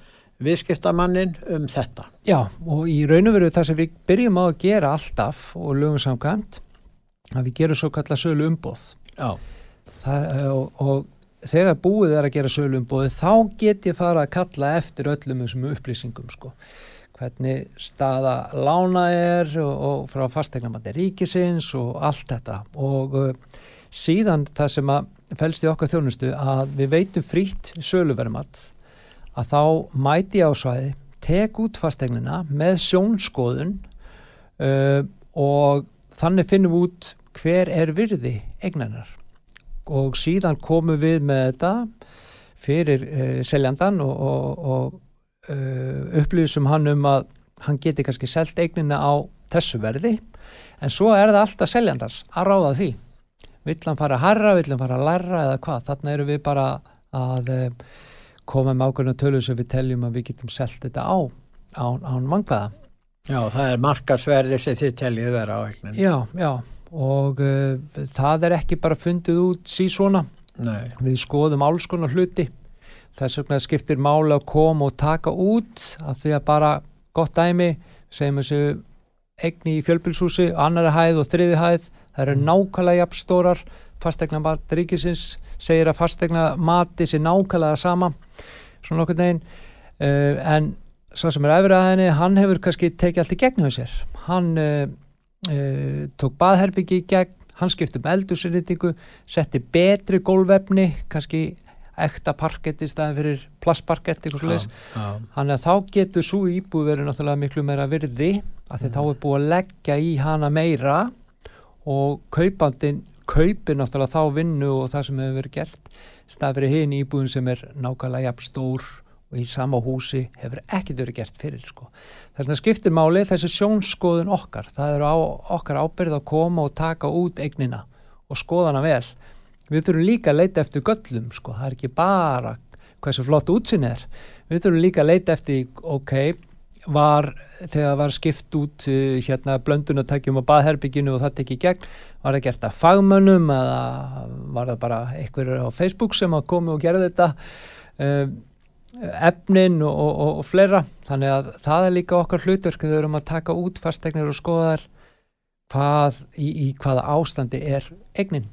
S1: viðskiptamannin um þetta.
S2: Já og í raun og veru það sem við byrjum á að gera alltaf og lögum samkvæmt að við gerum svo kalla sölu umbóð og, og þegar búið er að gera sölu umbóði þá get ég fara að kalla eftir öllum þessum upplýsingum sko. Hvernig staða lána er og, og frá fastegnamandi ríkisins og allt þetta. Og uh, síðan það sem að fælst í okkar þjónustu að við veitum frýtt söluverðmatt að þá mæti á svæði, tek út fastegnina með sjónskoðun uh, og þannig finnum út hver er virði egnanar og síðan komum við með þetta fyrir uh, seljandan og, og, og uh, upplýsum hann um að hann geti kannski selgt eignina á þessu verði en svo er það alltaf seljandans að ráða því vill hann fara að harra, vill hann fara að læra eða hvað, þarna eru við bara að uh, koma með ákveðna tölu sem við teljum að við getum selgt þetta á án, án mangvaða.
S1: Já, það er markarsverði sem þið teljið vera á eignin.
S2: Já, já, og uh, það er ekki bara fundið út síðsvona. Nei. Við skoðum alls konar hluti. Þess vegna skiptir máli að koma og taka út af því að bara gott dæmi, segjum þessu eigni í fjölbilshúsi, annara hæð og þriði hæð, það eru mm. nákvæmlega jafnstórar, fastegna mat ríkisins segir að fastegna mati sé nákvæmlega sama svona okkur neginn uh, eh, en svo sem er efrið að henni hann hefur kannski tekið allt í gegn hjá sér hann uh, uh, tók baðherbyggi í gegn hann skipti um eldursinnitingu setti betri gólvefni kannski ekta parkett í staðin fyrir plastparkett hann er þá getur svo íbúið verið náttúrulega miklu meira virði af því mm. þá er búið að leggja í hana meira og kaupandin kaupir náttúrulega þá vinnu og það sem hefur verið gert stað fyrir hinn íbúðin sem er nákvæmlega jafn stór og í sama húsi hefur ekkert verið gert fyrir sko. Þess vegna skiptir máli þessi sjónskoðun okkar, það eru á, okkar ábyrð að koma og taka út eignina og skoða hana vel. Við þurfum líka að leita eftir göllum sko, það er ekki bara hversu flott útsinn er. Við þurfum líka að leita eftir, ok, var þegar var skipt út uh, hérna blöndunatækjum á baðherbygginu og það tekið gegn, var það gert af fagmönnum eða var það bara einhverjur á Facebook sem að komi og gera þetta uh, efnin og, og, og, fleira þannig að það er líka okkar hlutverk við erum að taka út fastegnir og skoða hvað, í, í hvaða ástandi er egnin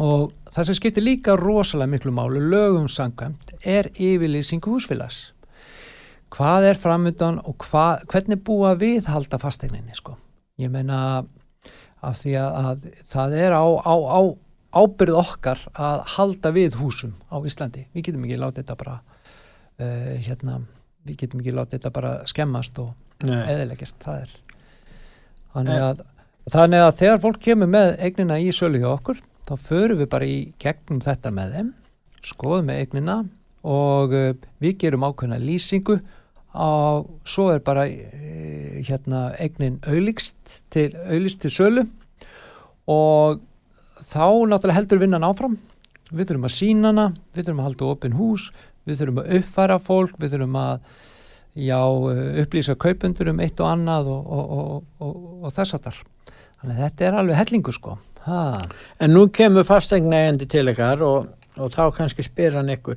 S2: og það sem skiptir líka rosalega miklu málu lögum sangkvæmt er yfirlýsing húsfélags hvað er framöndan og hva, hvernig búa við halda fastegninni sko. Ég meina af því að, að það er á, á, á ábyrð okkar að halda við húsum á Íslandi. Við getum ekki látið þetta bara uh, hérna, við getum ekki látið þetta bara skemmast og eðilegist, það er þannig að, þannig að þegar fólk kemur með eignina í sölu hjá okkur þá förum við bara í gegnum þetta með þeim skoðum með eignina og uh, við gerum ákveðna lýsingu og svo er bara uh, hérna eignin auðlíkst til, til sölu og þá náttúrulega heldur vinnan áfram. Við þurfum að sína hana, við þurfum að halda opin hús, við þurfum að uppfæra fólk, við þurfum að já, upplýsa kaupundur um eitt og annað og, og, og, og þess að þar. Þannig að þetta er alveg hellingu sko. Ha.
S1: En nú kemur fastegnaendi til ykkar og þá kannski spyr hann ykkur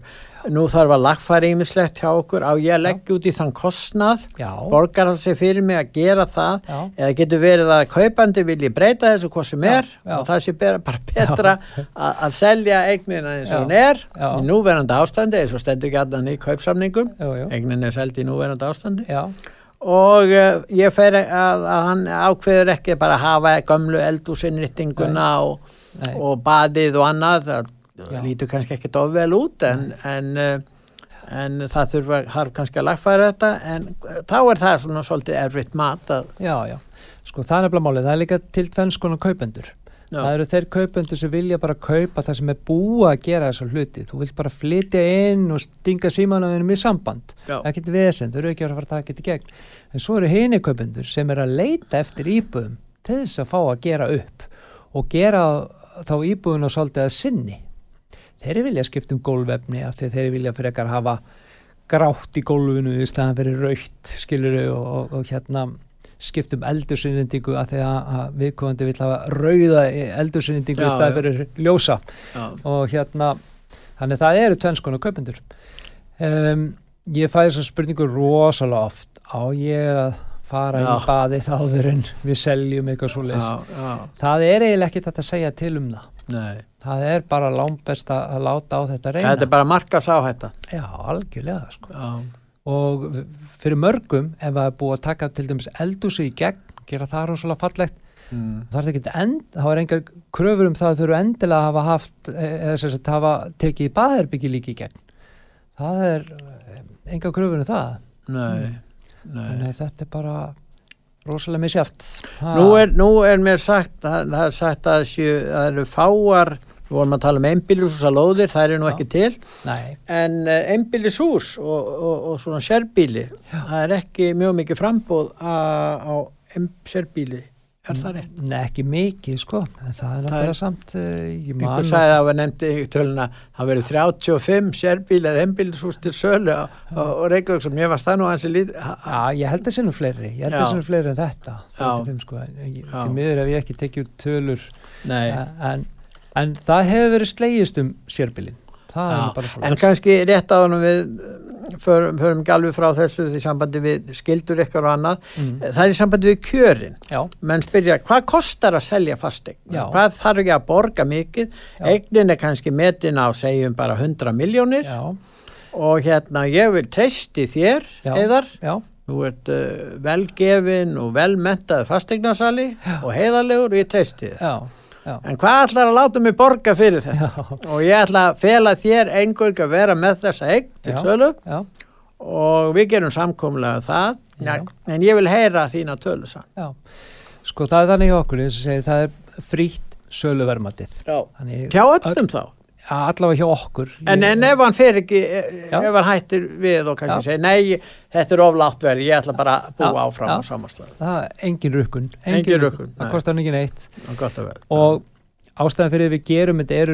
S1: nú þarf að lagfæra ímislegt hjá okkur. Á ég að leggja út í þann kostnað?
S2: Já.
S1: borgar það sig fyrir mig að gera það?
S2: Já.
S1: eða getur verið að kaupandi vilji breyta þessu hvað sem er
S2: Já.
S1: og það sé bara, betra að, selja eignina eins og hún er í núverandi ástandi eins og stendur gætnan í kaupsamningum. Eignin er seldi í núverandi ástandi. Og uh, ég fer að, að hann ákveður ekki bara að hafa gömlu eldúsinnrýttinguna og,
S2: nei,
S1: og baðið og annað. Lítur kannski ekki of vel út en, en, uh, en það þurfa þarf kannski að lagfæra þetta en uh, þá er það svona svolítið erfitt mat að,
S2: já, já. Sko það er nefnilega málið, það er líka til tvennskonar kaupendur.
S1: Já.
S2: Það eru þeir kaupendur sem vilja bara kaupa það sem er búið að gera þessar hluti. Þú vilt bara flytja inn og stinga símanuðinum í samband.
S1: Já.
S2: Það getur vesen, þau eru ekki að fara að taka þetta í gegn. En svo eru hini kaupendur sem er að leita eftir íbúðum til þess að fá að gera upp og gera þá íbúðuna svolítið að sinni. Þeir vilja skipta um gólvefni af því þeir vilja frekar hafa grátt í gólfinu í staðan fyrir raukt skiluru og, og, og hérna skiptum eldursinnendingu að því að, að viðkomandi vil hafa rauða eldursinnendingu
S1: Já,
S2: í staðan fyrir ljósa.
S1: Já,
S2: og hérna þannig það eru tvennskona kaupendur. Um, ég fæði þessa spurningu rosalega oft. Á ég að fara
S1: Já.
S2: í baðið áður en við seljum eitthvað svo
S1: já,
S2: það er eiginlega ekki þetta að segja til um það.
S1: Nei
S2: það er bara lámbest að láta á þetta reyna.
S1: Þetta er bara markas á þetta
S2: já, algjörlega sko.
S1: já,
S2: og fyrir mörgum ef það er búið að taka til dæmis eldúsi í gegn gera það rosalega fallegt
S1: mm,
S2: það er ekki end, þá er engar kröfur um það að þau eru endilega að hafa haft eða sem sagt hafa tekið í baðherbyggi líka í gegn. Það er eh, engar kröfur um það.
S1: Nei, nei.
S2: Þannig þetta er bara rosalega misjáft
S1: Nú er, nú er mér sagt, það, það er sagt að séu, það eru fáar, við vorum að tala um einbýlishús að lóðir, það eru nú ekki til,
S2: nei,
S1: en uh, einbýlishús og, og, og svona sérbýli, það er ekki mjög mikið frambóð á, sérbýli, er það rétt?
S2: nei, ekki mikið sko. En það er náttúrulega samt uh, ég man
S1: Einhver sagði að var nefndi töluna, það verið 35 sérbýli eða einbýlishús til sölu á, á Reykjavík sem ég var stann og hansi lít, ha-
S2: Já, ég held að sinni fleiri, ég held að sinni fleiri en þetta,
S1: Já.
S2: 35 sko, til miður ef ég ekki tekið tölur,
S1: nei,
S2: en, en það hefur verið slegist um svo.
S1: En kannski rétt á hann við förum, förum alveg frá þessu í sambandi við skildur ykkar og annað.
S2: Mm,
S1: það er í sambandi við kjörin.
S2: Já,
S1: menn spyrja, hvað kostar að selja fastegn? Hvað þarf ekki að borga mikið?
S2: Já.
S1: Eignin er kannski metin á segjum bara 100 miljónir og hérna ég vil treysti þér, heiðar.
S2: Já,
S1: þú ert uh, velgefin og velmentaði fastegnasali og heiðarlegur og ég treysti þér
S2: já,
S1: en hvað ætlar að láta mig borga fyrir þetta?
S2: já,
S1: og ég ætla að fela þér engöng að vera með þessa eign til sölu.
S2: Já,
S1: og við gerum samkomlega um það.
S2: Já.
S1: en ég vil heyra þína tölu saman
S2: já. Sko það er þannig okkur, eins og segi, það er frítt söluvermatið. Þannig,
S1: hjá öllum þá?
S2: Ja, allavega hjá okkur.
S1: En, en ef hann fer ekki, e-
S2: Já.
S1: ef hann hættir við og kannski segir, nei, þetta er oflátt verið, ég ætla bara að búa
S2: Já,
S1: áfram
S2: já.
S1: á samastöðu.
S2: Það er engin rukkun.
S1: Engin rukkun, nei.
S2: Það kostar ekki neitt.
S1: Gott að vera.
S2: og ástæðan fyrir við gerum þetta er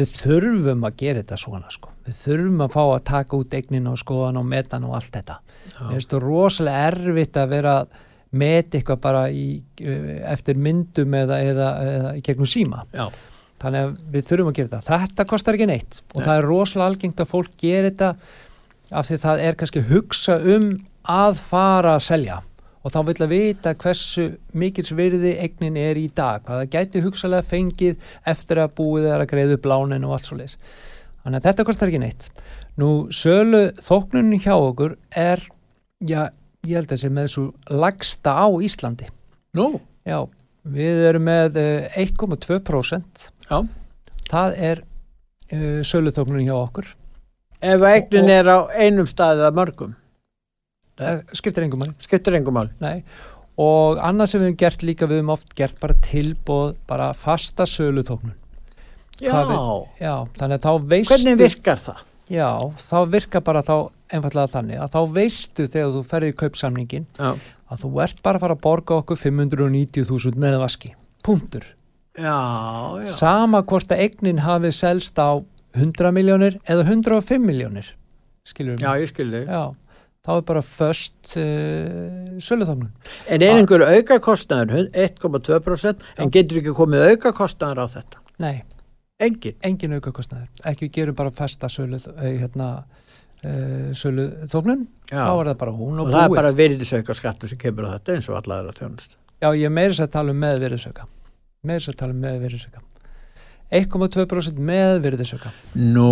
S2: við þurfum að gera þetta svona sko. við þurfum að fá að taka út eignin og skoðan og metan og allt þetta það rosalega erfitt að vera að meta eitthvað bara í, eh, eftir myndum eða, eða, eða í gegnum síma
S1: Já,
S2: þannig að við þurfum að gera þetta. Þetta kostar ekki neitt og
S1: Nei.
S2: það er rosalega algengt að fólk gera þetta af því það er kannski hugsa um að fara að selja. Og þá vill að vita hversu mikils virði eignin er í dag hvað það gæti hugsalega fengið eftir að búið er að greiða upp lánin og allt svo leis þannig að þetta kostar ekki neitt. Nú sölu þóknunni hjá okkur er já, ég held að sé með þessu lagsta á Íslandi.
S1: Nú,
S2: já, við erum með uh, 1,2%
S1: Já.
S2: það er uh, söluþóknun hjá okkur
S1: Ef eignin er á einum staðið að mörgum,
S2: það skiptir engum manni
S1: skiptir engum mál.
S2: Nei. og annað sem við hefum gert líka við hefum oft gert bara tilbóð bara fasta söluþóknun
S1: Já,
S2: já, þannig að þá veistu
S1: hvernig virkar það?
S2: já, þá virkar bara þá einfallega þannig að þá veistu þegar þú ferði í kaupsamningin
S1: Já,
S2: að þú ert bara að fara að borga okkur 590.000 með vaski, punktur
S1: já, já.
S2: sama hvort að eignin hafi selst á 100 miljónir eða 105 miljónir skilur við
S1: Já, ég skilði.
S2: já, þá er bara först uh, söluþóknun
S1: En er einhver auka kostnaður, 1,2%, en getur ekki komið auka kostnaður á þetta?
S2: nei,
S1: Engin.
S2: engin aukakostnaður ekki við gerum bara fasta sölu uh, hérna uh, söluþóknun
S1: Já.
S2: þá er það bara hún
S1: Og
S2: og,
S1: það er
S2: búið
S1: bara virðisauka skattu sem kemur á þetta eins og allar aðra þjónust.
S2: já, ég er meira þess að tala um með virðisauka meira þess að tala um með virðisauka 1,2% með virðisauka
S1: Nú,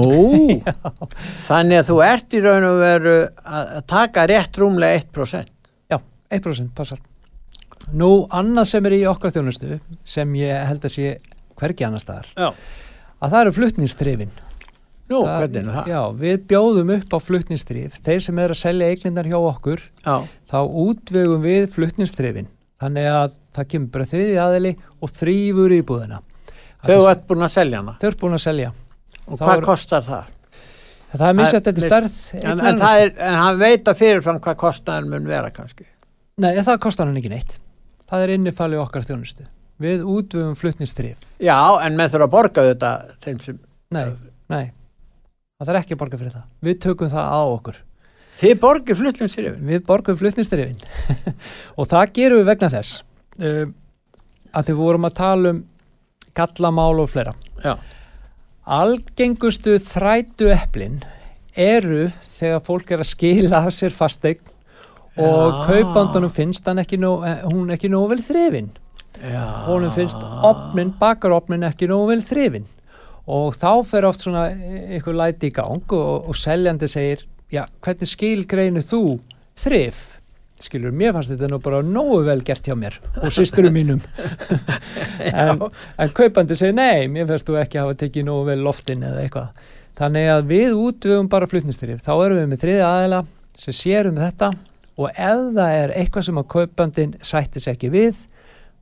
S1: <laughs> þannig að þú ert í raun og veru að taka rétt rúmlega 1%.
S2: Já, 1% passar. Nú, annað sem er í okkar þjónustu sem ég held að sé hvergi annar staðar,
S1: Já.
S2: að það eru flutningstrifin.
S1: Nú,
S2: Það-
S1: hvernig er það?
S2: Já, við bjóðum upp á flutningstrif. Þeir sem er að selja eignindar hjá okkur,
S1: Já,
S2: þá útvegum við flutningstrifin. Þannig að það kemur bara þriði aðili og þrýfur í búðina.
S1: þau ert búin að selja hana.
S2: Þau eru búin að selja.
S1: Og hvað
S2: er-
S1: kostar það?
S2: Það er misjætt
S1: mis-
S2: stærð.
S1: En, en, er, hann veit að fyrirfram hvað kostnaður mun vera kannski.
S2: Nei, það kostar hann ekki neitt. Það er innifalið okkar þjónustu. Við útvegum flutningstrif.
S1: Já, en menn þurfa að borga þetta sem...
S2: Nei, nei. Það þarf ekki að borga fyrir það. Við tökum það á okkur.
S1: Þið borgið flutlingsrifin.
S2: Við borgum flutningstrifin. <laughs> og það gerum við vegna þess uh, að þið vorum að tala um gallamál og fleira.
S1: Já.
S2: Algengustu þrætu eplin eru þegar fólk er að skila af sér fasteign og kaupandunum finnst ekki nóg, eh, hún ekki nógu vel þrifin.
S1: Já.
S2: honum finnst opnin, bakaropnin ekki nógu vel þrifin og þá fer oft svona ykkur læti í gang og, og seljandi segir já, hvernig skilgreinu þú þrif? Skilur, mér fannst þetta nú bara nógu vel gert hjá mér og systurum mínum. <laughs> En, en kaupandi segir nei, mér fannst þú ekki hafa tekið nógu vel loftin eða eitthvað. Þannig að við útvöfum bara flutningstrif þá erum við með þriði aðila sem sér um þetta og ef það er eitthvað sem að kaupandin sættis ekki við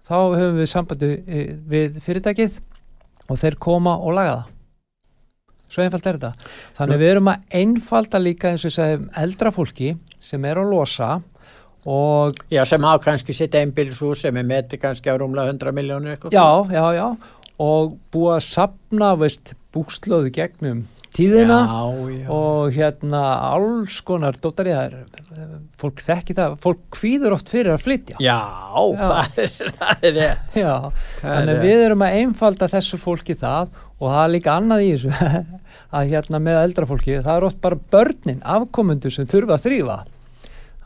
S2: þá höfum við sambandi eh, við fyrirtækið og þeir koma og laga það svo einfalt er þetta. Þannig við erum að einfalda líka eins og segjum eldra fólki sem er að losa og
S1: Já, sem hafa kannski sitt einbýlishús sem er metið kannski á rúmlega 100 miljónir eitthvað.
S2: já, já, já. Og búið að sapna veist, búslóðu gegnum tíðina
S1: Já, já.
S2: og hérna alls konar dóttari það er, fólk þekki það, fólk kvíður oft fyrir að flytja.
S1: Já, <laughs> það er, það er,
S2: Já, þannig við erum að einfalda þessu fólki það og það er líka annað í þessu <laughs> að hérna með eldra fólki það er oft bara börnin, afkomundu sem þurfa að þrýfa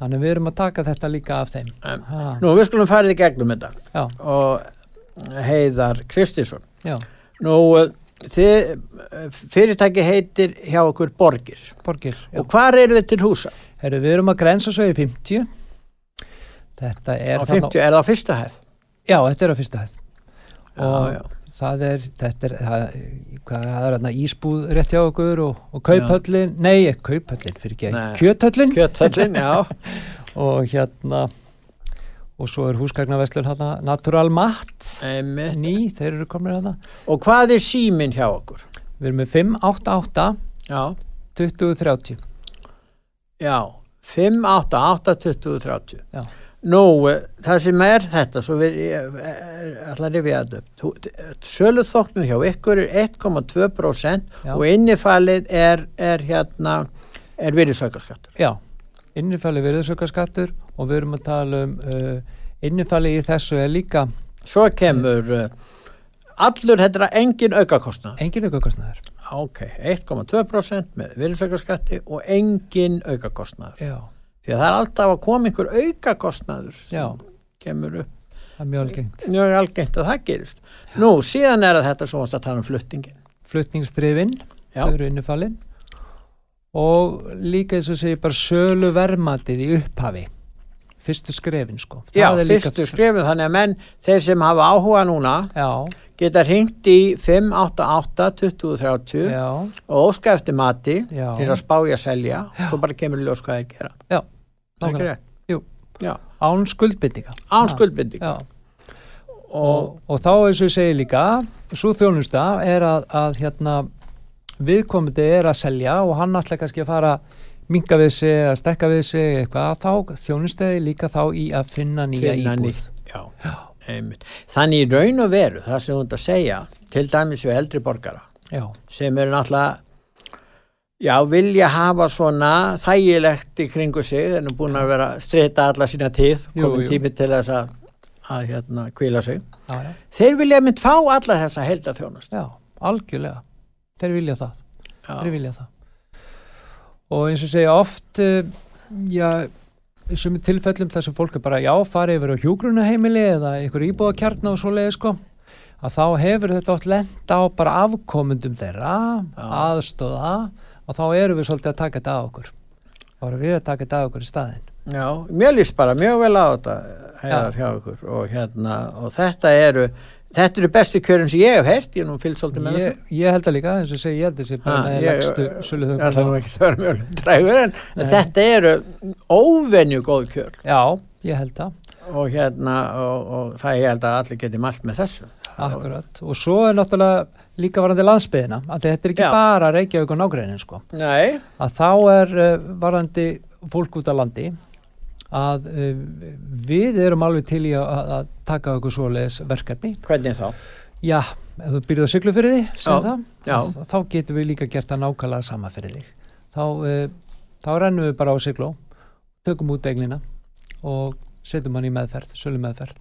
S2: þannig við erum að taka þetta líka af þeim
S1: Um, Nú, við skulum farið í gegnum þetta
S2: Já,
S1: og Heiðar Kristinsson.
S2: já,
S1: Nú, þið, fyrirtæki heitir hjá okkur Borgir.
S2: borgir.
S1: Og hvar eru þið til húsa?
S2: Heru, Við erum að grensa svo í 50 Þetta er
S1: Á 50, er það á fyrsta hæð?
S2: Já, þetta er á fyrsta hæð og
S1: Já, já.
S2: Það er, þetta er, það, hvað, það er hérna ísbúð rétt hjá okkur og, og kauphöllin, nei, ekki kauphöllin fyrir ekki, kjöthöllin
S1: Kjöthöllin, já. <laughs>
S2: og hérna og svo er húsgagnaveslun hérna Natural Matt,
S1: Einmitt.
S2: ný, þeir eru komin hérna
S1: Og hvað er síminn hjá okkur?
S2: við erum með 588
S1: Já,
S2: 2030
S1: já. 5, 8, 8, 20, 30.
S2: Já.
S1: Nú, eh, það sem er þetta, svo við, ég eh, ætla að. Sölu þóknun hjá ykkur er 1,2%
S2: Já.
S1: og innifælið er, er hérna, er virðisaukarskattur.
S2: já, innifæli virðisaukaskattur og við erum að tala um uh, innifæli í þessu er líka
S1: Svo kemur uh, allur þetta er engin aukakostnað.
S2: engin aukakostnaður
S1: Ok, 1,2% með virðisaukarskatti og engin aukakostnaður.
S2: já,
S1: Því að það er alltaf að koma einhver aukakostnaður sem
S2: Já.
S1: kemur upp.
S2: það er mjög algengt
S1: Mjög algengt að það gerist. Nú, síðan er þetta svo að tala um fluttingin.
S2: flutningsdrifin,
S1: Já.
S2: þau eru innifalin og líka eins og segir bara sölu vermatið í upphafi fyrstu skrefin sko
S1: Já,
S2: Það líka-
S1: fyrstu skrifin, þannig að menn, þeir sem hafa áhuga núna,
S2: Já,
S1: geta hringt í 588-2030
S2: já,
S1: og óska eftir mati
S2: Já.
S1: til að spája að selja, svo bara kemur ljós hvað gera.
S2: já
S1: Það er rétt.
S2: Jú.
S1: Já,
S2: Án skuldbyndinga
S1: án
S2: Já.
S1: skuldbinding.
S2: Já,
S1: Og,
S2: og, og þá eins og ég segi líka svo þjónusta er að, að hérna viðkomandi er að selja og hann ætla kannski að fara minga við sig, að stekka við sig eitthvað, þá þjónustaði líka þá í að finna nýja
S1: finna
S2: íbúð
S1: nýtt. Já, einmitt. Þannig í raun og veru, það sem þú ert að segja, til dæmis við eldri borgara,
S2: Já,
S1: sem eru náttúrulega já, vilja hafa svona þægilegt í kringu sig en er búin að vera að strita alla sína tíð
S2: jú.
S1: tími til þess að, að hérna, kvíla sig.
S2: Já, já,
S1: þeir vilja mynd fá alla þessa heldatjónust
S2: já, algjörlega. Þeir vilja það, þeir vilja það. Og eins og segja oft uh, já, í sumi tilfellum þar sem fólk er bara já, fari yfir á hjúgrunaheimili eða einhver íbúðakjarna og svoleiði sko að þá hefur þetta oft lent á bara afkomundum þeirra
S1: Já.
S2: aðstóða og þá erum við svolítið að taka þetta að okkur. Þá erum við að taka þetta að okkur í staðin
S1: já, mér líst bara mjög vel á þetta heiðar hjá ykkur. Og hérna og þetta eru þetta eru bestu kjörin sem ég hef heyrt ég er nú fyllt svolítið með
S2: ég, ég held að líka, eins og segja, ég held þessi bara
S1: ég-
S2: legstu
S1: þessu
S2: sölu
S1: það er ekki að vera mjög drægur en
S2: Nei.
S1: þetta eru óvenju góð kjör.
S2: Já, ég held að
S1: og hérna og, og það ég held að allir geti mælt með þessu.
S2: Akkurat, og svo er náttúrulega líka varandi landsbyðina, að þetta er ekki
S1: Já.
S2: bara Reykjavík og nágreinin sko,
S1: Nei,
S2: að þá er uh, varandi fólk út á landi að uh, við erum alveg til í að, að taka okkur svoleiðis verkefni.
S1: hvernig þá?
S2: Já, ef þú byrjuð að syklu fyrir
S1: Já,
S2: segja það, þá- þá getum við líka gert það nákvæmlega sama fyrir þig. Þá, uh, þá rennum við bara á sykló, tökum út eignina og setjum hann í meðferð, sölu meðferð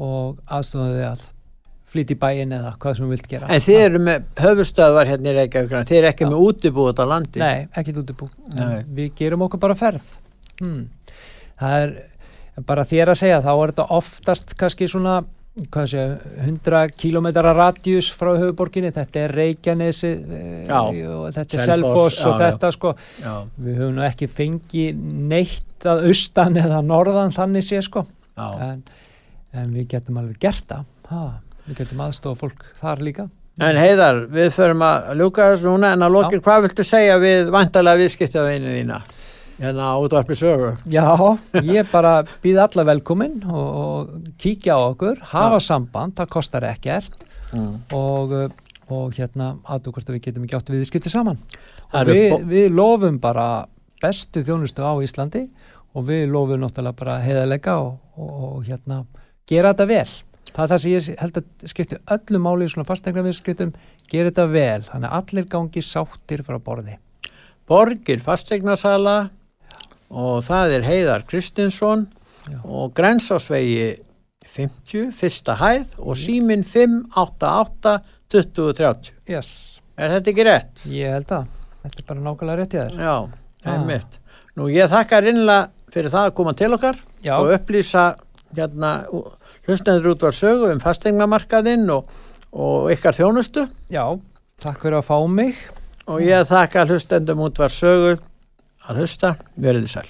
S2: og aðstofum þið að flýti bæinn eða hvað sem við vilt gera.
S1: En þið eru með höfustöðvar hérna í Reykjavík þið eru ekki
S2: Já.
S1: með útibúið á landi
S2: Nei, ekkit útibú.
S1: Nei.
S2: Við gerum okkur bara ferð. Hmm. Það er bara þér að segja, þá er þetta oftast kannski svona, hvað sé, 100 kilometrar radjus frá höfuborginni, þetta er Reykjanesi
S1: Já.
S2: og þetta er
S1: Selfoss,
S2: og
S1: já, já.
S2: þetta sko,
S1: Já,
S2: við höfum nú ekki fengið neitt að austan eða norðan þannig sé sko, en, en við getum alveg gert það, ha, við getum aðstofa fólk þar líka.
S1: En heiðar, við förum að ljúka þessu núna en að lokin, hvað viltu segja við vantalega viðskiptavinu þína? Hérna á útvarpi sögu.
S2: Já, ég bara býð alla velkomin og, og kíkja á okkur, hafa samband, það kostar ekkert
S1: Mm.
S2: og, og hérna aðþú hvort að við getum ekki átt viðskipti saman.
S1: Það
S2: Og
S1: eru
S2: við, við lofum bara bestu þjónustu á Íslandi og við lofum náttúrulega bara heiðalega og, og, og hérna gera þetta vel. Það er það sem ég held að skipti öllu máli í svona fastegna viðskiptum, gera þetta vel, þannig að allir gangi sáttir frá borði.
S1: Borgir fastegnarsala og það er Heiðar Kristinsson
S2: Já.
S1: og grensásvegi 50, fyrsta hæð og símin 588 2030.
S2: Yes,
S1: Er þetta ekki rétt?
S2: ég held að þetta er bara nákvæmlega rétt þér.
S1: Já,
S2: Ah.
S1: einmitt. Nú ég þakka rinnlega fyrir það að koma til okkar
S2: Já.
S1: og upplýsa hérna hlustendur út var sögu um fastegnamarkaðinn og, og ykkar þjónustu
S2: Já, takk fyrir að fá mig.
S1: og ég þakka hlustendum út var sögu að hlusta, verið þið sæl.